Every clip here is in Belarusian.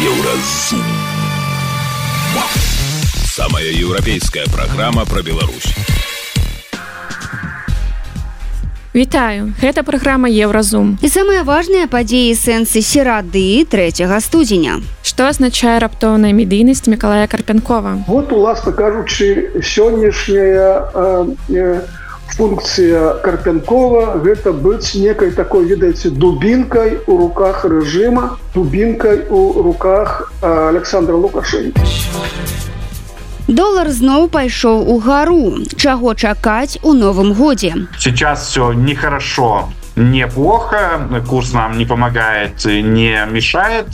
Еўразум. Самая еўрапейская праграма пра Беларусь. Вітаю, гэта праграма Еўразум. І самыя важныя падзеі сэнсы серады 3 студзеня. Што азначае раптоўная медыйнасць Миколая Карпянкова? Вот уласна кажучы, сённяшняя э, э, функція Карпянкова гэта быць некай такой ведаеце дубінкай у руках рэжыма, дубінкай у руках э, Александра Лукашенко. Долар зноў пайшоў у гару. Чаго чакаць у новым годзе? Сейчас все нехорошо неплохо, курс нам не помогает, не мешает.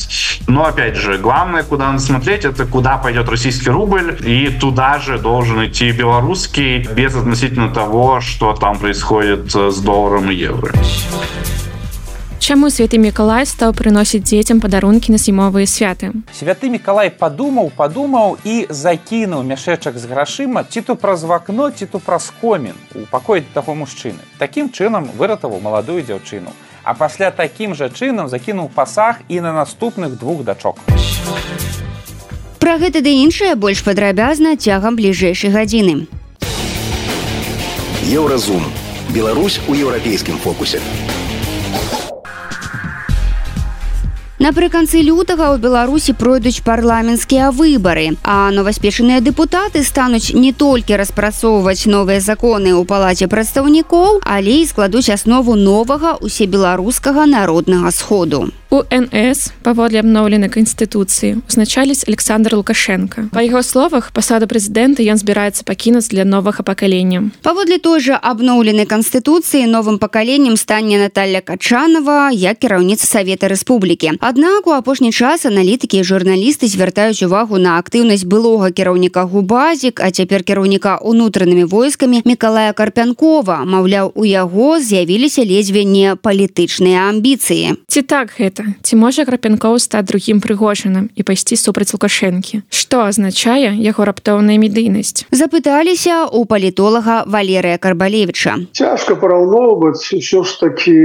Но опять же, главное, куда надо смотреть, это куда пойдет российский рубль, и туда же должен идти белорусский, без относительно того, что там происходит с долларом и евро. Чаму святы Миколай стаў прыносіць дзецям падарункі на зімовыя святы. Святы Миколай падумаў, падумаў і закінуў мяшэчак з грашыма ці то праз вакно, ці то праз комін у пакоі таго мужчыны. Такім чынам выратаваў маладую дзяўчыну. А пасля такім жа чынам закінуў пасаг і на наступных двух дачок. Пра гэта ды іншае больш падрабязна цягам бліжэйшай гадзіны. Еўразум. Беларусь у еўрапейскім фокусе. Напрыканцы лютага ў Беларусі пройдуць парламенцкія выбары, а новаспешаныя дэпутаты стануць не толькі распрацоўваць новыя законы ў палаце прадстаўнікоў, але і складуць аснову новага усебеларускага народнага сходу. УНС паводле абноўленай канстытуцыі узначаліць Александр Лукашенко. Па яго словах пасаду прэзідэнта ён збіраецца пакінуць для новага пакалення. Паводле той жа абноўленай канстытуцыі новым пакаленнем стане Наталья Качанова як кіраўніца Савета Рэспублікі. Аднак у апошні час аналітыкі і журналісты звяртаюць увагу на актыўнасць былога кіраўніка губазік, а цяпер кіраўніка унутранымі войскамі Миколая Карпянкова, маўляў, у яго з'явіліся ледзьве не палітычныя амбіцыі. Ці так гэта? Ці можа Крапянкоў стаць другім прыгожаным і пайсці супраць лукашэнкі? Што азначае яго раптоўная медыйнасць? Запыталіся у палітолага Валерыя Карбалевіча. Цяжка параўноўваць ўсё ж такі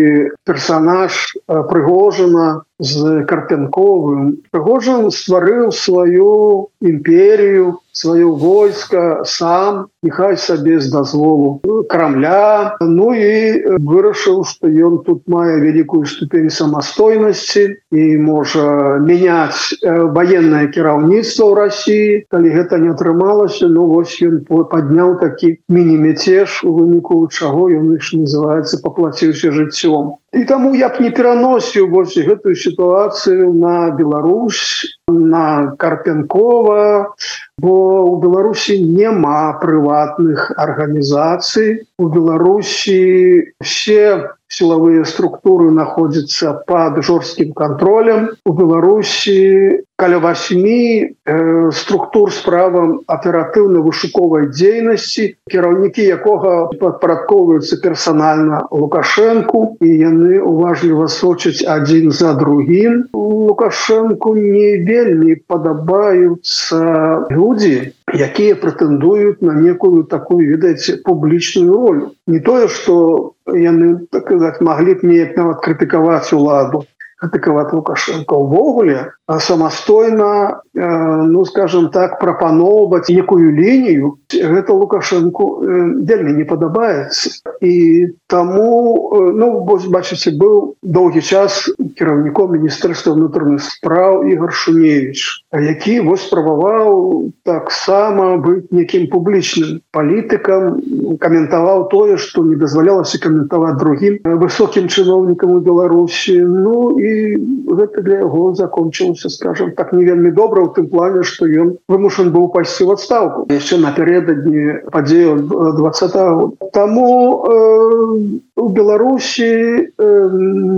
персанаж прыгожана з карпянковым. Прыгожан стварыў сваю імперію сваё войска сам нехай сабе з дазволу крамля. Ну і вырашыў што ён тут мае вялікую ступень самастойнасці і можа мяняць ваеннае кіраўніцтва ў Росіі калі гэта не атрымалася ну вось ён падняў такі міні-мяцеж у выніку чаго ён іх называется паплаціўся жыццём і таму я б не пераносіў вось гэтую сітуацыю на Беларусь на карпянкова бо у беларусі няма прыватных арганізацый у беларусі все силовые структуры находятся под жорсткім контролем. У беларусі каля 8 э, структур с правам аператыўна-вышуковай дзейнасці кіраўнікі якога падпарадковваюцца персанальна лукашэнку і яны уважліва сочаць адзін за другім. Лукашэнку не вельмі падабаюцца людзі якія прэтэндуюць на некую такую ведаеце публічную ролю. Не тое что яны так сказать маглі б неяк нават крытыкаваць уладу крытыкаваць лукашенко увогуле а самастойна э, ну скажем так прапаноўваць некую лінію гэта лукашенко э, вельмі не падабаецца і таму э, ну бачыце быў доўгі час кіраўніком міністэрства ўнутраных справ ігор шуневич які вось спрабаваў таксама быць некім публічным палітыкам каментаваў тое што не дазвалялася каментаваць другім высокім чыноўнікам у беларусі ну і гэта для яго закончылася скажем так не вельмі добра ў тым плане што ён вымушан быў пайсці в адстаўку. Яшчэ напярэдадні падзею 20 таму э, у беларусі э,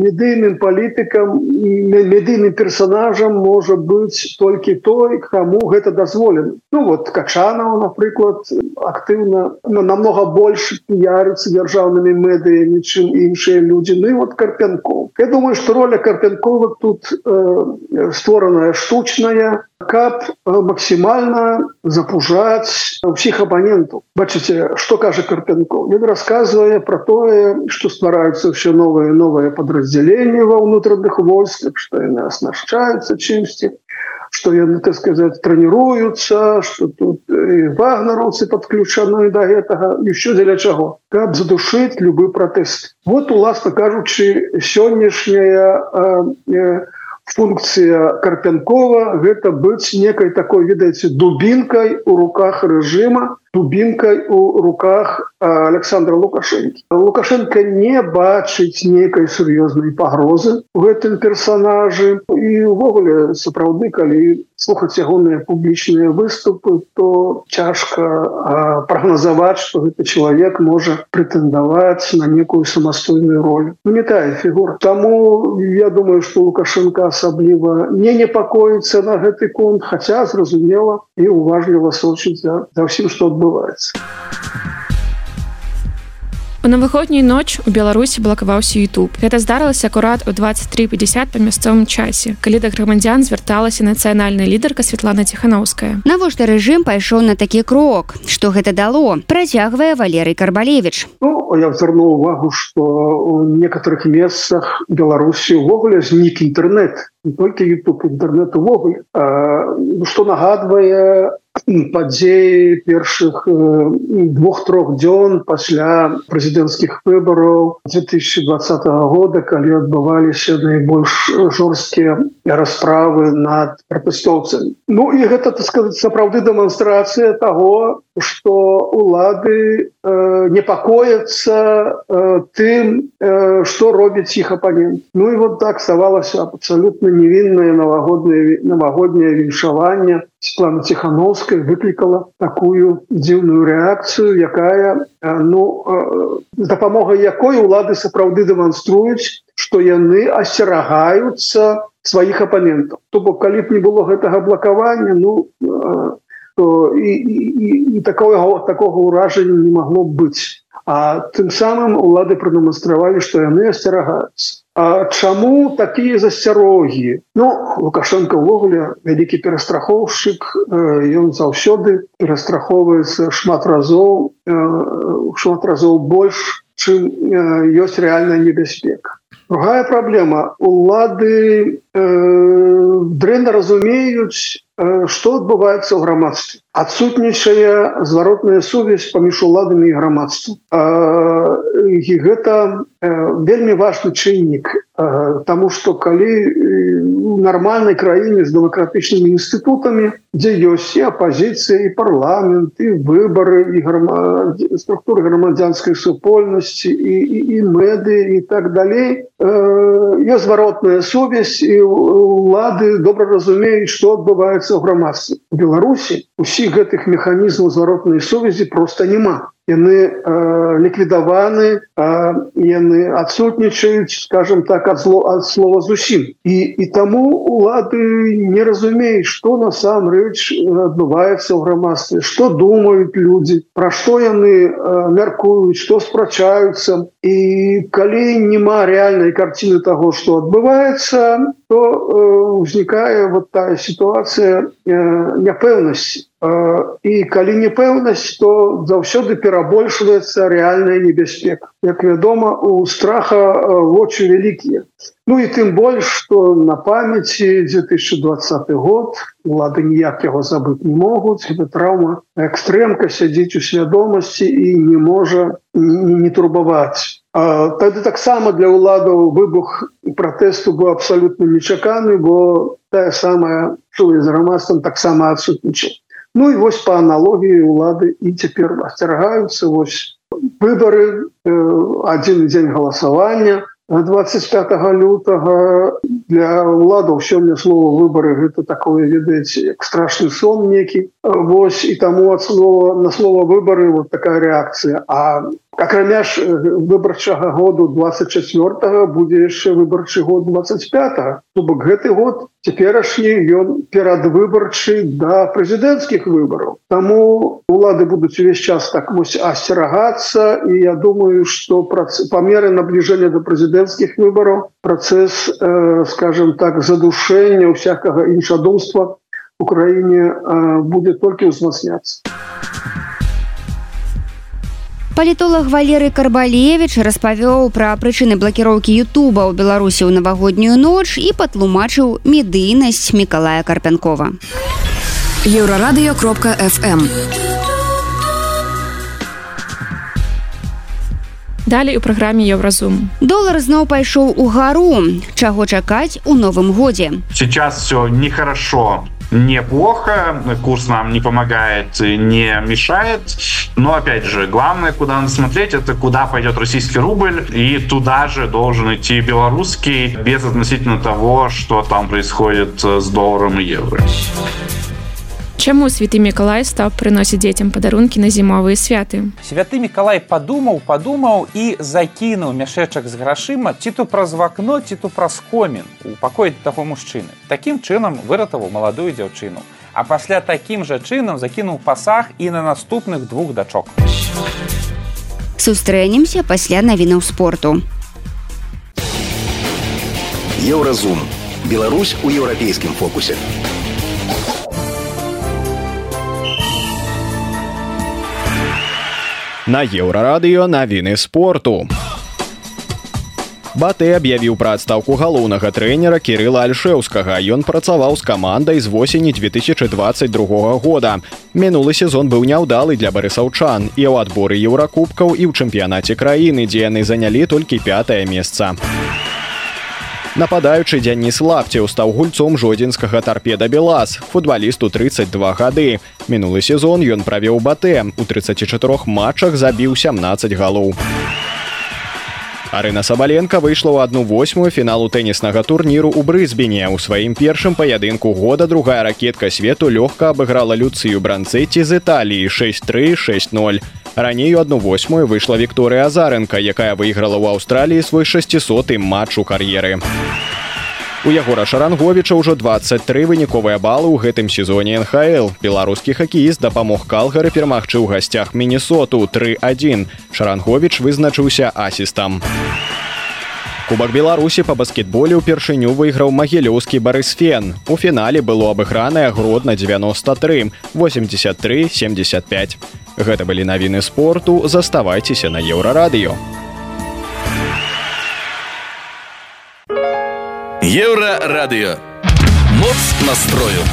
медыйным палітыкам медыйным персонажам можа быць толькі той кому гэта дазволен ну вот качанова напрыклад актыўна на намного больш піярыцца дзяржаўнымі медыямі чым іншыя людзі. Ну вот карпянков. Я думаю что роля карпянкова тут э, створаная штучная. Каб максімальна запужаць усіх абанентаў бачыце что кажа карпянков ён рассказывае про тое что ствараюцца все новые новые подраздзяленні ва ўнутраных войсках что яны оснашчаюцца чымсьці что яны так сказать тренируются что тут вагнеровцы подключаны до этого еще для чаго? Как задушить любой протест вот уласно кажучи сённяшняя э, э, функция карпянкова гэта быць некай такой ведаеце дубінкай у руках режима дубінкай у руках Александра Лукашэнкі. Лукашенко не бачыць некай сур'ёзнай пагрозы у гэтым персонажы і увогуле сапраўды калі слухаць ягоныя публічныя выступы, то цяжка прагназаваць, што гэты чалавек можа прэтэндаваць на некую самастойную роль. Ну, не тая фігура. Таму я думаю, што Лукашенко асабліва не непакоіцца на гэты конт, хаця зразумела і уважліва сочыць за, за ўсім, што адбываецца адбываецца. У навыходнюю ноч у беларусі блакаваўся youtube гэта здарылася акурат у 2350 па мясцовым часе калі да грамадзян звярталася нацыянальная лідарка Светлана ціхановская. Навошта рэжым пайшоў на такі крок? Что гэта дало? Працягвае валерый карбалевич ну, я звернул увагу что у некоторых месцах беларусі увогуле знік інтэрнет не толькі youtube інтэрнет увогуле. Что нагадвае падзеі першых двух-трох дзён пасля прэзідэнцкіх выбараў 2020 года калі адбываліся найбольш жорсткія расправы над пратэстоўцамі. Ну і гэта так сказать сапраўды дэманстрацыя того что улады э, непакояцца э, тым э, что робіць іх апанент Ну і вот так ставалася абсолютно невіннае навагоднае навагодняе віншаванне Светлана Тхановская выклікала такую дзіўную рэакцыю, якая ну, з дапамогай якой улады сапраўды дэманструюць, што яны асцерагаюцца сваіх апанентаў. То бок калі б не было гэтага блакавання, ну, то і, і, і, і такого, такога ўражання не магло быць. А тым самым улады прадэманстравалі, што яны асцерагаюцца. А чаму такія засцярогі Ну лукашенко ўвогуле вялікі перастрахоўшчык ён заўсёды перастрахоўваецца шмат разоў шмат разоў больш чым ёсць рэальная небяспека? Другая праблема. Улады э, дрэнна разумеюць што адбываецца ў грамадстве. Адсутнічае зваротная сувязь паміж уладамі і грамадством і гэта вельмі важны чыннік Таму што калі у нармальнай краіне з дэмакратычнымі інстытутамі дзе ёсць і апазіцыя і парламент і выбары і грама... структуры грамадзянскай супольнасці і, і, і мэды і так далей ёсць зваротная сувязь і улады добра разумеюць што адбываецца ў грамадстве беларусі усіх гэтых механізмаў зваротнай сувязі просто няма. Яны э, ліквідаваны э, яны адсутнічаюць скажем так ад зло ад слова зусім. І і таму улады не разумеюць что насамрэч адбываецца ў грамадстве что думаюць людзі пра што яны э, мяркуюць что спрачаюцца. І калі няма рэальнай карціны того что адбываецца то узнікае вот тая сітуацыя няпэўнасці і калі непэўнасць то заўсёды перабольшваецца рэальная небяспека. Як вядома у страха вочы вялікія. Ну і тым больш што на памяці 2020 год улады ніяк яго забыць не могуць. Гэта траўма экстрэмка сядзіць у свядомасці і не можа не турбаваць тады таксама для ўладаў выбух пратэсту быў абсалютна нечаканы бо тая самая сувязь з грамадствам таксама адсутнічала Ну і вось по аналогіі улады і цяпер асцярагаюцца вось выборы э, один дзень галасавання 25 лютага для уладаў сёння слова выборы гэта такое ведаеце як страшны сон некі Вось і таму ад слова на слова выборы вот такая реакцыя а акрамя ж выбарчага году 24 будзе яшчэ выбарчы год 25 то бок гэты год цяперашні ён перадвыбарчы да прэзідэнцкіх выбараў. Таму улады будуць увесь час так вось асцерагацца і я думаю что па меры набліжэння до прэзідэнцкіх выбараў працэс э, скажем так задушэння всякага іншадумства Украіне э, будзе толькі ўзмацняцца палітолог валерый карбалевич распавёў пра прычыны блакіроўкі Ютуба ў беларусі ў навагоднюю ноч і патлумачыў медыйнасць мікалая карпянкова. Еўрарадыё кропка фм далей у праграме еўразум. Долар зноў пайшоў у гару чаго чакаць у новым годзе? Сейчас все нехорошо неплохо, курс нам не помогает, не мешает, но опять же, главное, куда надо смотреть, это куда пойдет российский рубль, и туда же должен идти белорусский, без относительно того, что там происходит с долларом и евро. Чаму святы Миколай стаў прыносіць дзецям падарункі на зімовыя святы. Святы Миколай падумаў, падумаў і закінуў мяшэчак з грашыма ці то праз вакно, ці то праз комін у пакоі таго мужчыны. Такім чынам выратаваў маладую дзяўчыну. А пасля такім жа чынам закінуў пасаг і на наступных двух дачок. Сустрэнемся пасля навінаў спорту. Еўразум. Беларусь у еўрапейскім фокусе. На еўрарадыё навіны спорту. Батэ аб'явіў пра адстаўку галоўнага трэнера кірыла альшеўскага. Ён працаваў з камандай з восені 2022 года. Мінулы сезон быў няўдалы для барысаўчан і ў адборы еўракубкаў і ў чэмпіянаце краіны, дзе яны занялі толькі пятае месца. Нападаючы Дзяніс лапцеў стаў гульцом жодзінскага тарпеда Белас, футбалісту 32 гады. Мінулы сезон ён правёў батэ. У 34 матчах забіў 17 галоў. Арына Сабаленко выйшла ў адну восьмую фіналу тэніснага турніру ў брызбене. У сваім першым паядынку года другая ракетка свету лёгка абыграла люцыю бранцэці з Італіі 6360. Раней у одну восьмую выйшла Вікторыя Азаренко, якая выйграла ў Аўстраліі свой 600 матч у кар'еры. У Ягора Шаранговіча ўжо 23 выніковыя балы ў гэтым сезоне НХл. Беларускі хакеіст дапамог калгары перамагчы ў гасцях Міннесоту 3-1. Шаранговіч вызначыўся асістам. Кубак Беларусі па баскетболе ўпершыню выйграў магілёўскі барысфен. У фінале было абыгранае гродна 93 83 75. Гэта былі навіны спорту, заставайцеся на еўрарадыё. Еўрарадыё. Моц настрою.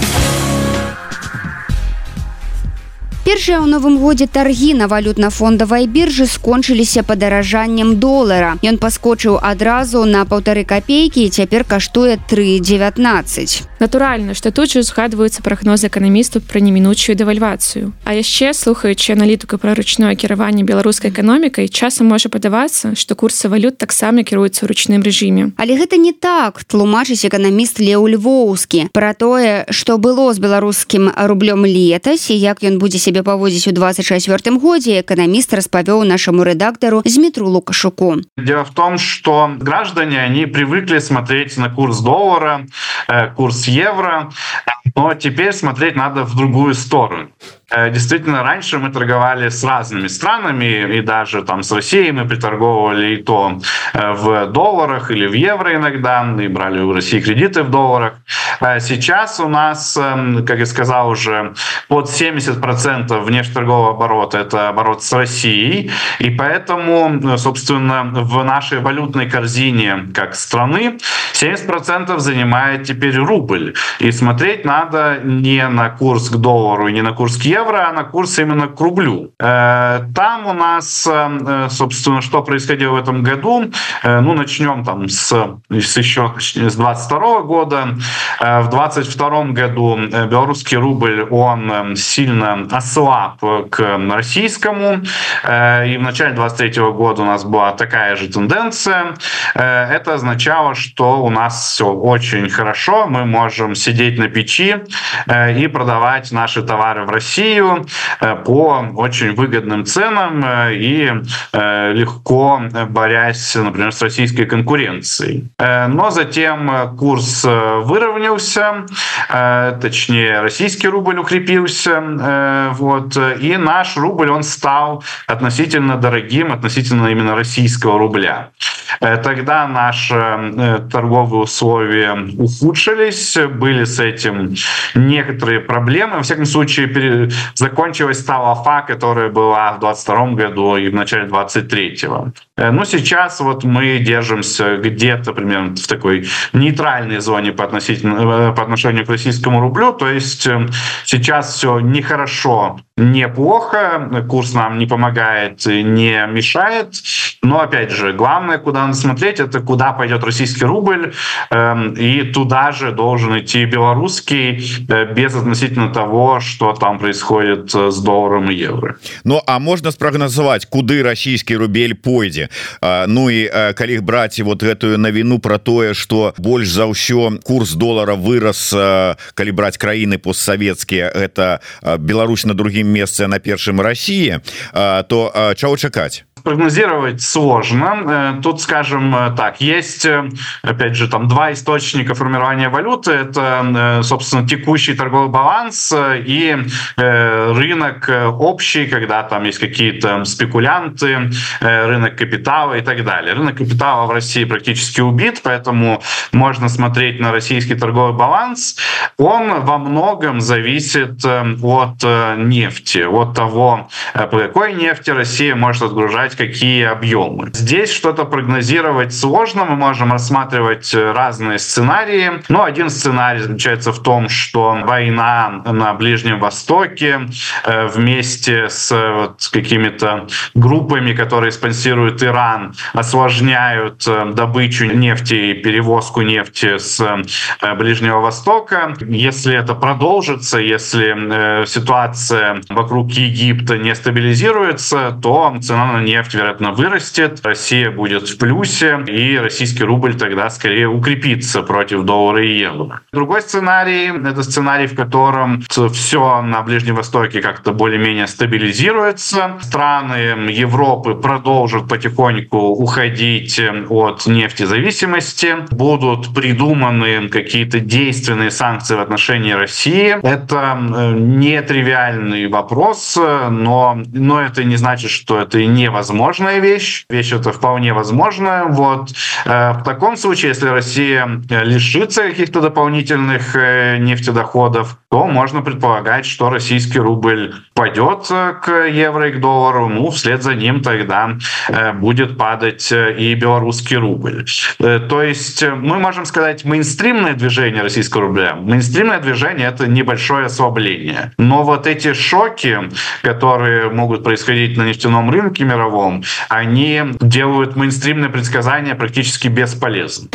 Першыя ў новым годзе таргі на валютна-фондавай біржы скончыліся падаражаннем долара. Ён паскочыў адразу на паўтары капейкі і цяпер каштуе 3,19. Натуральна, што тут жа згадваюцца прагнозы эканамісту пра немінучую дэвальвацыю. А яшчэ слухаючы аналітыку пра ручное кіраванне беларускай эканомікай, часам можа падавацца, што курсы валют таксама кіруюцца ў ручным рэжыме. Але гэта не так, тлумачыць эканаміст Леў Львоўскі пра тое, што было з беларускім рублём летась і як ён будзе сябе паводзіць у 24 годзе эканаміст распавёў нашаму рэдактару Змітру Лукашуку. Дело в том, что граждане они привыкли смотреть на курс доллара, э, курс евро, но теперь смотреть надо в другую сторону. Э, действительно, раньше мы торговали с разными странами, и даже там с Россией мы приторговывали и то э, в долларах или в евро иногда, и брали у России кредиты в долларах. Э, сейчас у нас, эм, как я сказал уже, под 70% внешнеторгового оборота – это оборот с Россией, и поэтому, собственно, в нашей валютной корзине как страны 70% занимает теперь рубль. И смотреть надо не на курс к доллару, не на курс к евро, евро, а на курс именно к рублю. Э, там у нас, э, собственно, что происходило в этом году, э, ну, начнем там с, с еще с 22 года. В 22 году белорусский рубль, он сильно ослаб к российскому. И в начале 23 года у нас была такая же тенденция. Это означало, что у нас все очень хорошо, мы можем сидеть на печи и продавать наши товары в России, Россию э, по очень выгодным ценам э, и э, легко борясь, например, с российской конкуренцией. Но затем курс выровнялся, точнее российский рубль укрепился, вот, и наш рубль, он стал относительно дорогим, относительно именно российского рубля. Тогда наши торговые условия ухудшились, были с этим некоторые проблемы. Во всяком случае, закончилась та лафа, которая была в 22 году и в начале 23 -го. Но сейчас вот мы держимся где-то примерно в такой нейтральной зоне по, относительно, по отношению к российскому рублю. То есть сейчас все нехорошо, неплохо, курс нам не помогает, не мешает. Но опять же, главное, куда надо смотреть, это куда пойдет российский рубль, и туда же должен идти белорусский, э, без относительно того, что там происходит э, с долларом и евро. Ну а можно спрогнозовать, куды российский рубель пойдзе Ну и калі брать вот гэтую навіну про тое что больш за ўсё курс доллара вырос калі брать краіны постсоветскія это Беларусь на другім месцы на першым России то чаго чакаць прогнозировать сложно. Э, тут, скажем э, так, есть, э, опять же, там два источника формирования валюты. Это, собственно, текущий торговый баланс и рынок общий, когда там есть какие-то спекулянты, рынок капитала и так далее. Рынок капитала в России практически убит, поэтому можно смотреть на российский торговый баланс. Он во многом зависит от нефти, от того, по какой нефти Россия может отгружать сказать, какие объемы. Здесь что-то прогнозировать сложно, мы можем рассматривать э, разные сценарии. Но один сценарий заключается в том, что война на Ближнем Востоке э, вместе с вот какими-то группами, которые спонсируют Иран, осложняют э, добычу нефти и перевозку нефти с Ближнего Востока. Если это продолжится, если ситуация вокруг Египта не стабилизируется, то цена на нефть нефть, вероятно, вырастет, Россия будет в плюсе, и российский рубль тогда скорее укрепится против доллара и евро. Другой сценарий — это сценарий, в котором все на Ближнем Востоке как-то более-менее стабилизируется. Страны Европы продолжат потихоньку уходить от нефтезависимости, будут придуманы какие-то действенные санкции в отношении России. Это э, нетривиальный вопрос, но, но это не значит, что это невозможно возможная вещь. Вещь это вполне возможная. Вот. Э, в таком случае, если Россия э, лишится каких-то дополнительных э, нефтедоходов, то можно предполагать, что российский рубль пойдет к евро и к доллару, ну, вслед за ним тогда будет падать и белорусский рубль. То есть мы можем сказать мейнстримное движение российского рубля. Мейнстримное движение — это небольшое ослабление. Но вот эти шоки, которые могут происходить на нефтяном рынке мировом, мировом, они делают мейнстримное предсказание практически бесполезным.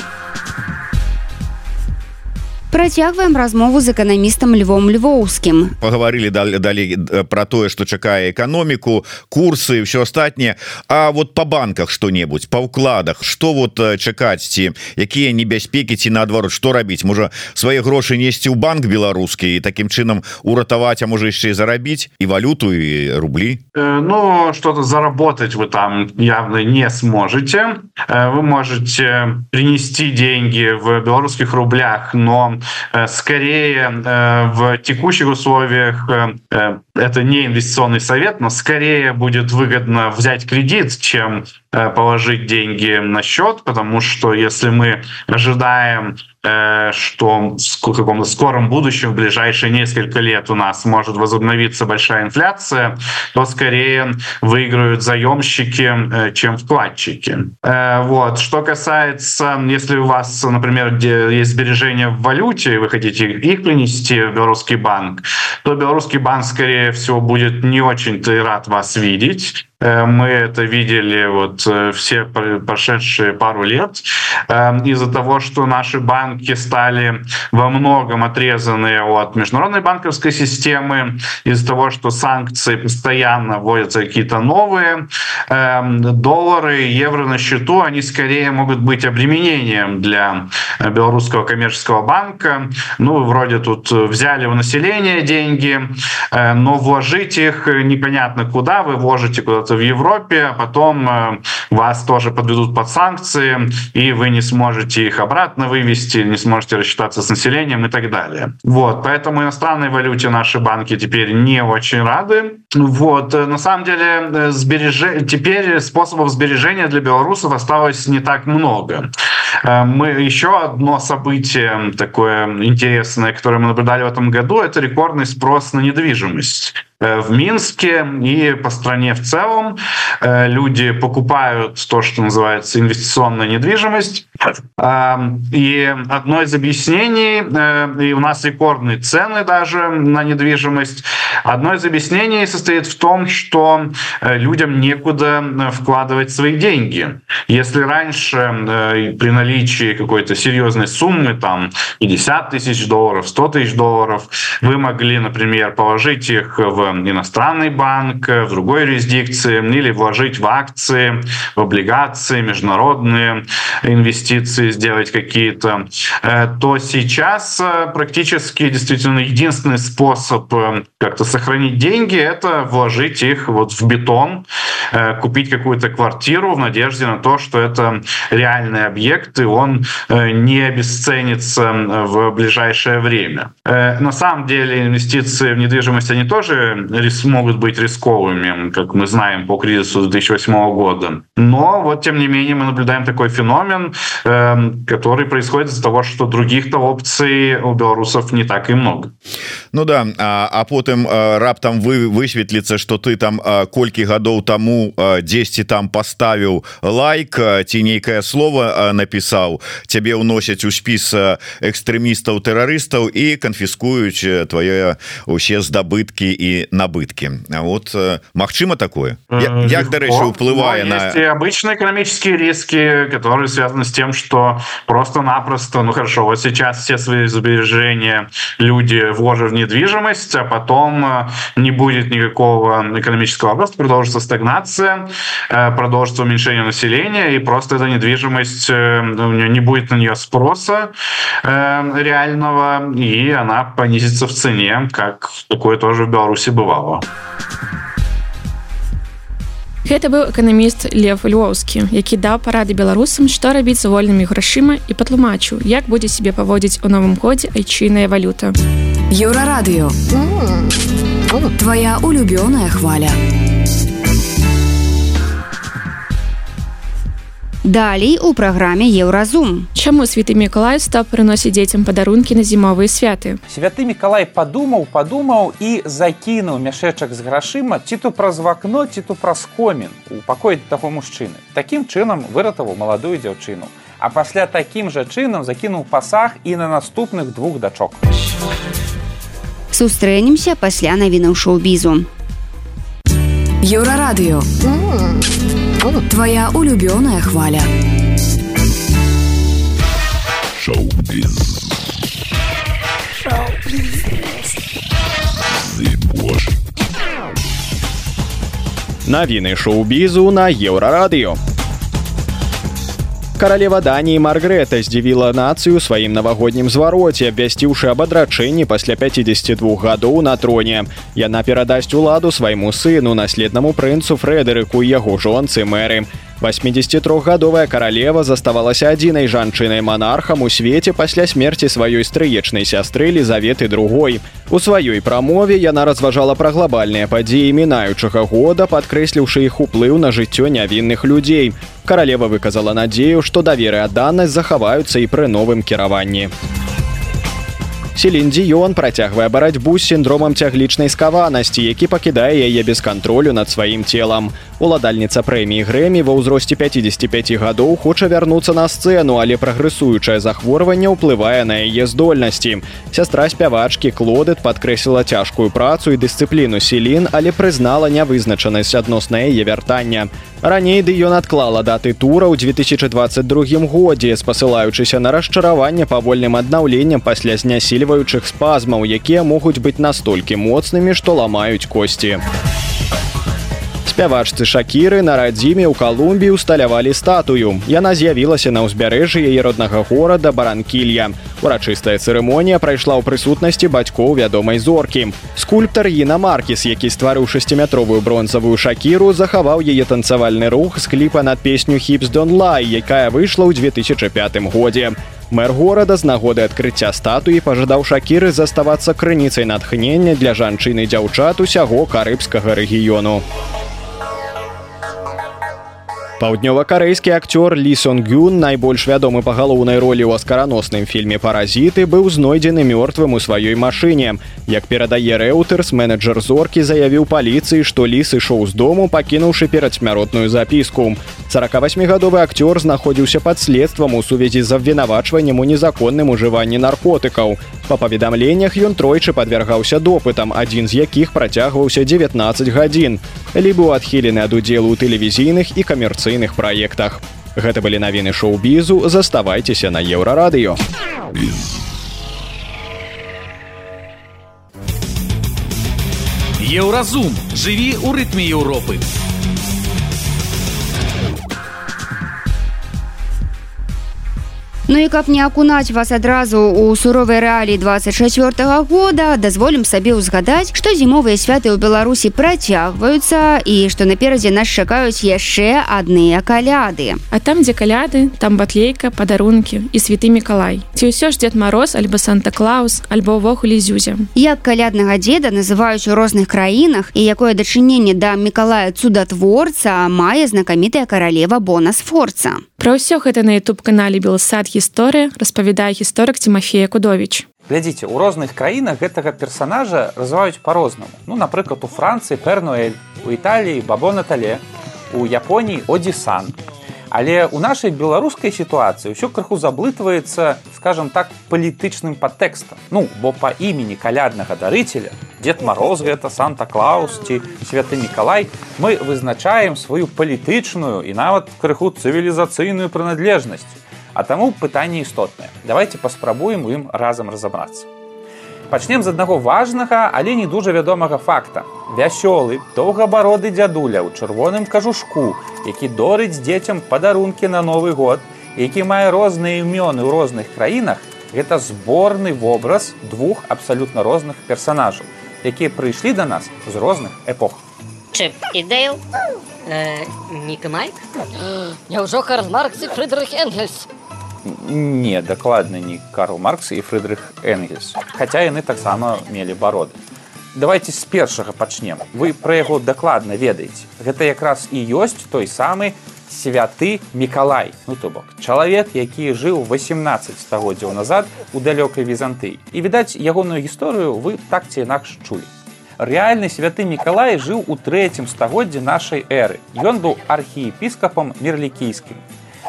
Працягваем размову з эканамістам львом львоўскім паговорили далей про тое что чакае эканоміку курсы все астатніе А вот по банках что-небудзь по укладах что вот чакаць ці якія небяспекі ці наадварот что рабіць можа свае грошы несці ў банк беларускі і таким чынам уратаваць а можа яшчэ зарабіць і валюту і рублі э, Ну что-то заработать вы там явно не сможете. Э, вы можете принести деньги в белорусских рублях но Э, скорее э, в текущих условиях э, это не инвестиционный совет, но скорее будет выгодно взять кредит, чем положить деньги на счет, потому что если мы ожидаем Э, что в каком-то скором будущем, в ближайшие несколько лет у нас может возобновиться большая инфляция, то скорее выиграют заемщики, э, чем вкладчики. Э, вот. Что касается, если у вас, например, есть сбережения в валюте, и вы хотите их принести в белорусский банк, то белорусский банк, скорее всего, будет не очень-то рад вас видеть, Э, мы это видели вот э, все прошедшие пару лет эм, из-за того, что наши банки стали во многом отрезаны от международной банковской системы, из-за того, что санкции постоянно вводятся какие-то новые, эм, доллары, евро на счету, они скорее могут быть обременением для белорусского коммерческого банка. Ну, вроде тут взяли у населения деньги, э, но вложить их непонятно куда, вы вложите куда-то в Европе, а потом э, вас тоже подведут под санкции, и вы не сможете их обратно вывести, не сможете рассчитаться с населением и так далее. Вот, поэтому иностранной валюте наши банки теперь не очень рады. Вот, на самом деле, сбереж... теперь способов сбережения для белорусов осталось не так много. Мы еще одно событие такое интересное, которое мы наблюдали в этом году, это рекордный спрос на недвижимость. Э, в Минске и по стране в целом э, люди покупают то, что называется инвестиционная недвижимость. И одно из объяснений, э, и у нас рекордные цены даже на недвижимость, одно из объяснений состоит в том, что людям некуда вкладывать свои деньги. Если раньше при наличии какой-то серьезной суммы, там 50 тысяч долларов, 100 тысяч долларов, вы могли, например, положить их в иностранный банк, в другой юрисдикции, или вложить в акции, в облигации, международные инвестиции сделать какие-то, э, то сейчас э, практически действительно единственный способ э, как-то сохранить деньги – это вложить их вот в бетон, купить какую-то квартиру в надежде на то, что это реальный объект, и он не обесценится в ближайшее время. На самом деле инвестиции в недвижимость, они тоже могут быть рисковыми, как мы знаем по кризису 2008 года. Но вот тем не менее мы наблюдаем такой феномен, эм, который происходит из-за того, что других-то опций у белорусов не так и много. Ну да а, а потым э, раптам вы высветліцца что ты там э, колькі гадоў тому 10 э, там поставіў лайк ці нейкае слово напісаў цябе ўносяць у спіс экстрэмістаў тэрарыстаў і канфіскуюць твои усе здабыткі і набытки вот э, Мачыма такое? Як дарэчы уплывае на обычные экономические риски которые связаны с тем что просто-напросто ну хорошо вот сейчас все свои сбережения люди вложат в недвижимость а потом э, не будет никакого экономического роста продолжится стагнация э, продолжится уменьшение населения и просто эта недвижимость у нее не будет на нее спроса реального и она понизится в цене как такое тоже в беларуси бывало Гэта быў эканаміст лев львоўскі які даў парады беларусам што рабіць з вольнымі грашыма і патлумачыў як будзе сябе паводзіць у новым годзе айчыйная валюта. Еўрарадыё. Твоя улюбёная хваля Далей у праграме еўразум. Чаму святы Миколай стаў прыносіць дзецям падарункі на зімовыя святы. Святы Миколай падумаў, падумаў і закінуў мяшэчак з грашыма ці то праз вакно, ці то праз комін у пакоі таго мужчыны. Такім чынам выратаваў маладую дзяўчыну. А пасля такім жа чынам закінуў пасаг і на наступных двух дачок. Сустрэнемся пасля навінаў шоу-бізу. Еўрарадыё. Твоя улюбёная хваля. Навіны шоу-бізу на еўрарадыё. Каралева Даніі Маргрэта здзівіла нацыю сваім навагоднім звароце, абвясціўшы аб адрачэнні пасля 52 гадоў на троне. Яна перадасць уладу свайму сыну наследнаму прынцу Фрэдерыку і яго жонцы мэры. 83гадовая каралева заставалася адзінай жанчынай манархам у свеце пасля смерці сваёй стрыечнай сястры лізаветы другой. У сваёй прамове яна разважала пра глобальныя падзеі мінаючага года, падкрэсліўшы іх уплыў на жыццё нявінных людзей. Каралева выказала надзею, што даверы адданасць захаваюцца і пры новым кіраванні. Селіндзіён працягвае барацьбу з сіндромам цяглічнай скаванасці, які пакідае яе без кантролю над сваім целам. Уладальніца прэміі грэмі ва ўзросце 55 гадоў хоча вярнуцца на сцэну, але прагрэсуючае захворванне ўплывае на яе здольнасці. Сястра спявачкі Клодыт падкрэсліла цяжкую працу і дысцыпліну селін, але прызнала нявызначанасць адносна яе вяртання. Раней ды ён адклала даты тура ў 2022 годзе, спасылаючыся на расчараванне павольным аднаўленнем пасля знясільваючых спазмаў, якія могуць быць настолькі моцнымі, што ламаюць косці спявачцы шакіры на радзіме ў калумбі усталявалі статую. Яна з'явілася на ўзбярэжжы яе роднага горада баранкілья. Урачыстая цырымонія прайшла ў прысутнасці бацькоў вядомай зоркі. Скульптар іна маркіс які стварыў шасціметровую бронзавую шакіру захаваў яе танцавальны рух з кліпа над песню хіпс донлай якая выйшла ў 2005 годзе. Мэр горада з нагоды адкрыцця статуі пажадаў шакіры заставацца крыніцай натхнення для жанчыны дзяўчат усяго карыбскага рэгіёну. Паўднёва-карэйскі акцёр Лісон Гюн, найбольш вядомы па галоўнай ролі ў аскараносным фільме паразіты быў знойдзены мёртвым у сваёй машыне. Як перадае рэўтэрс, менеджер зоркі заявіў паліцыі, што ліс ішоў з дому, пакінуўшы перадсмяротную запіску. 48гадовы акцёр знаходзіўся пад следствам у сувязі з абвінавачваннем у незаконным ужыванні наркотыкаў. Па паведамленнях ён тройчы падвяргаўся допытам, адзін з якіх працягваўся 19 гадзін. Лі быў адхілены ад удзелу ў тэлевізійных і камерцыйных праектах. Гэта былі навіны шоу-бізу, заставайцеся на еўрарадыё. Еўразум жыві ў рытме Еўропы. Ну і каб не акунаць вас адразу ў суровай рэаліі 24 -го года дазволім сабе ўзгадаць што зімовыя святы ў беларусі працягваюцца і што наперадзе нас чакаюць яшчэ адныя каляды. А там дзе каляды там батлейка падарункі і святы мікалай. Ці ўсё ж дзед мароз альбо санта-клаус альбо ўвогуле зюзя. Як каляднага дзеда называюць у розных краінах і якое дачыненне да мікалая цудатворца мае знакамітая каралева бонас форца Пра ўсё гэта на youtube канале белсад гісторыя распавядае гісторык Тимофея Кудович. Глядзіце, у розных краінах гэтага персанажа развиваюць па-рознаму. Ну, напрыклад, у Францыі Пернуэль, у Італіі Бабо Натале, у Японіі Одісан. Але ў нашай беларускай сітуацыі ўсё крыху заблытваецца, скажем так, палітычным падтэкстам. Ну, бо па імені каляднага дарыцеля, Дед Мароз гэта Санта-Клаус ці святы Мікалай, мы вызначаем сваю палітычную і нават крыху цывілізацыйную прыналежнасць. А таму пытанне істотнае. Давайте паспрабуем у ім разам разабрацца. Пачнем з аднаго важнага, але не дужа вядомага факта. Вясёлы, доўгабароды дзядуля ў чырвоным кажушку, які дорыць дзецям падарункі на новы год, які мае розныя імёны ў розных краінах, гэта зборны вобраз двух абсалютна розных персанажаў, якія прыйшлі да нас з розных эпох. Чып і Дэйл э, Ніка Майк Няўжо Карл Маркс і Фрыдрых Энгельс Не, дакладна не Карл Маркс і Фрыдрых Энгельс. Хаця яны таксама мелі бароды. Давайте з першага пачнем. Вы пра яго дакладна ведаеце. Гэта якраз і ёсць той самы святы Мікалай. Ну то бок чалавек, які жыў 18 стагоддзяў назад у далёкай візантыі. І відаць, ягоную гісторыю вы так ці інакш чулі. Рэальны святы Мікалай жыў у трэцім стагоддзі нашай эры. Ён быў архіепіскапам мерлікійскім.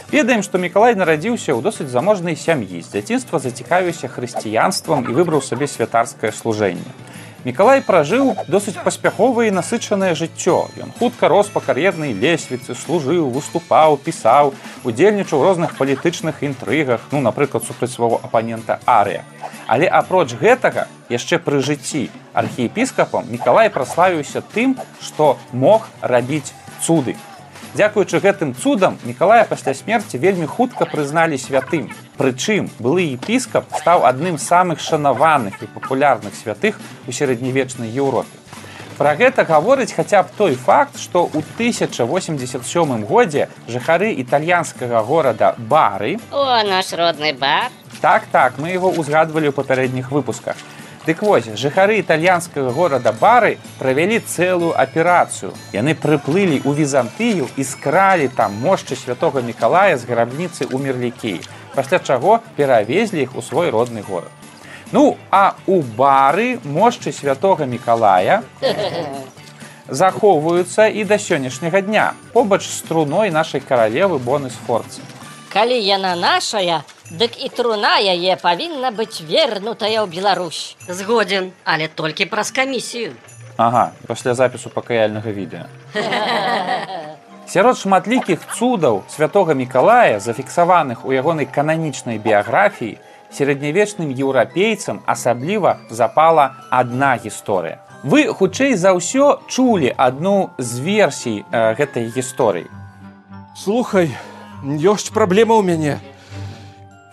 Ведаем, што Мікалай нарадзіўся ў досыць заможнай сям'і. З дзяцінства зацікавіўся хрысціянствам і выбраў сабе святарскае служэнне. Мікалай пражыў досыць паспяховае і насычанае жыццё. Ён хутка рос па кар'ернай лесвіцы, служыў, выступаў, пісаў, удзельнічаў розных палітычных інтрыгах, ну, напрыклад, супраць свайго апанента Арыя. Але апроч гэтага, яшчэ пры жыцці архіепіскапам Мікалай праславіўся тым, што мог рабіць цуды. Дзякуючы гэтым цудам Мікалая пасля смерці вельмі хутка прызналі святым. Прычым былы епіскап стаў адным з самых шанаваных і папулярных святых у сярэднявечнай Еўропе. Пра гэта гаворыць хаця б той факт, што ў 1087 годзе жыхары італьянскага горада бары О наш родны бар. Так так мы его узгадвалі ў папярэдніх выпусках. Дык вось жыхары італьянскага горада бары правялі цэлую аперацыю. Яны прыплылі ў візантыю і скралі там мошчы святого Мікалая з грабніцы ў мерлікеі, пасля чаго перавезлі іх у свой родны горад. Ну, а у бары мошчы святого Мікалая захоўваюцца і да сённяшняга дня побач з струной нашай каралевы боны з форцы. Калі яна нашая, дык і труна яе павінна быць вернутая ў Беларусь. Згодзін, але толькі праз камісію. Ага, пасля запісу пакаяльнага відэа. Сярод шматлікіх цудаў святого Мікалая, зафіксаваных у ягонай кананічнай біяграфіі, сярэднявечным еўрапейцам асабліва запала адна гісторыя. вы хутчэй за ўсё чулі адну з версій э, гэтай гісторыі слухай ёсць праблема ў мяне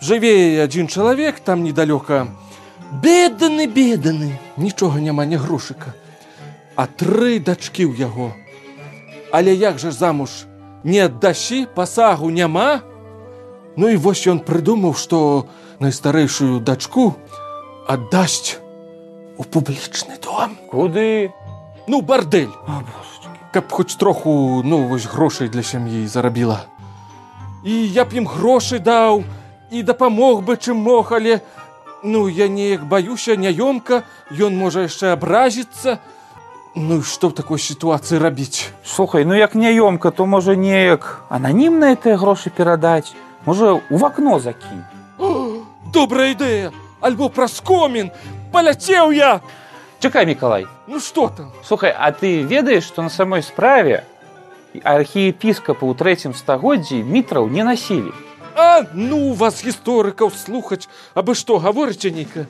жыве адзін чалавек там недалёка беданы беданы нічога няма не грошыка. А тры дачкі ў яго. Але як жа замуж? Не аддасі пасагу няма? Ну і вось ён прыдумаў што найстарэйшую дачку аддасць у публічны дом. Куды? Ну бардель каб хоць троху ну вось грошай для сям'і зарабіла. І я б ім грошы даў і дапамог бы чым мог але ну я неяк баюся няёмка ён можа яшчэ абразіцца. Ну што в такой сітуацыі рабіць? Слухай ну як няёмка то можа неяк ананімныя тыя грошы перадаць можа у вакно закінь. Добрая ідэя! Альбо праз комін! Паляцеў я! Чакай мікалай. Ну что там? Слухай а ты ведаеш што на самой справе архіепіскапы ў трэцім стагоддзі мітраў не насілі а ну вас гісторыкаў слухаць абы што гаворыце нейка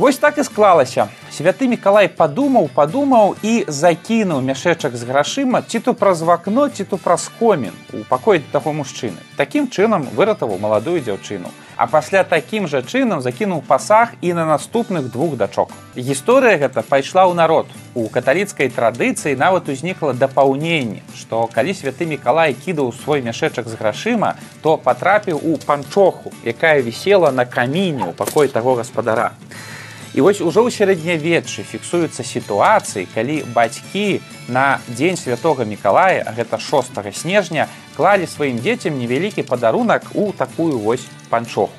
Вось так і склалася. Святы Миколай падумаў, падумаў і закінуў мяшэчак з грашыма ці то праз вакно, ці то праз комін у пакоі таго мужчыны. Такім чынам выратаваў маладую дзяўчыну. А пасля такім жа чынам закінуў пасаг і на наступных двух дачок. Гісторыя гэта пайшла ў народ. У каталіцкай традыцыі нават узнікла дапаўненне, што калі святы Миколай кідаў свой мяшэчак з грашыма, то патрапіў у панчоху, якая вісела на каміне ў пакой таго гаспадара. І вось ужо ў сярэднявеччы фіксуюцца сітуацыі, калі бацькі на дзень святого Миколая, гэта 6 снежня клалі сваім дзецям невялікі падарунак у такую вось панчоху.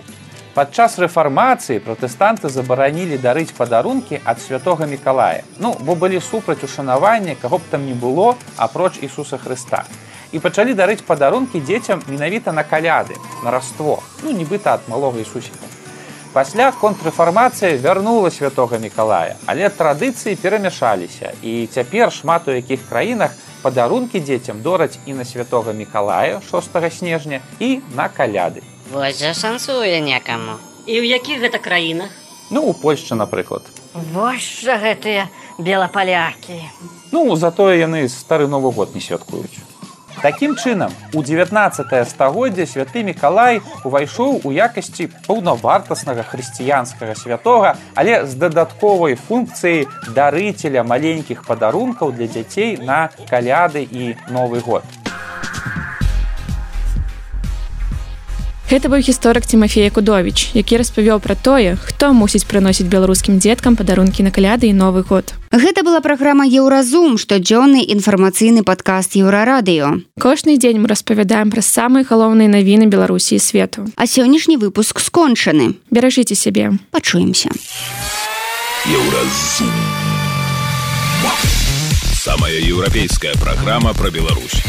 Падчас рэфармацыі пратэстанты забаранілі дарыць падарункі ад святого Миколая. Ну, бо былі супраць ушанавання, каго б там не было, апроч Ісуса Хрыста. І пачалі дарыць падарункі дзецям менавіта на каляды, на раство, ну нібыта ад малога Ісусіка. Пасля контррэфармацыя вярнула святого Миколая, але традыцыі перамяшаліся. І цяпер шмат у якіх краінах падарункі дзецям дораць і на святого Миколая 6 снежня і на каляды. Вось жа шансуе некаму. І ў якіх гэта краінах? Ну у Польшчы, напрыклад. Вось жа гэтыя белапалякі. Ну затое яны стары новы год не святкуюць. Такім чынам, у 19 стагоддзя святы Миколай увайшоў у якасці паўнавартаснага хрысціянскага святога, але з дадатковай функцыяй дарыцеля маленькіх падарункаў для дзяцей на каляды і новы год. Гэта быў гісторык Тимофея Кудович, які распавёў пра тое, хто мусіць прыносіць беларускім дзеткам падарункі на каляды і новы год. Гэта была праграма Еўразум, штодзённы інфармацыйны падкаст еўрарадыё. Кожны дзень мы распавядаем пра самыя галоўныя навіны Беларусі і свету. А сённяшні выпуск скончаны. Беражыце сябе, пачуемся. Еўразум. Самая еўрапейская праграма пра Беларусь.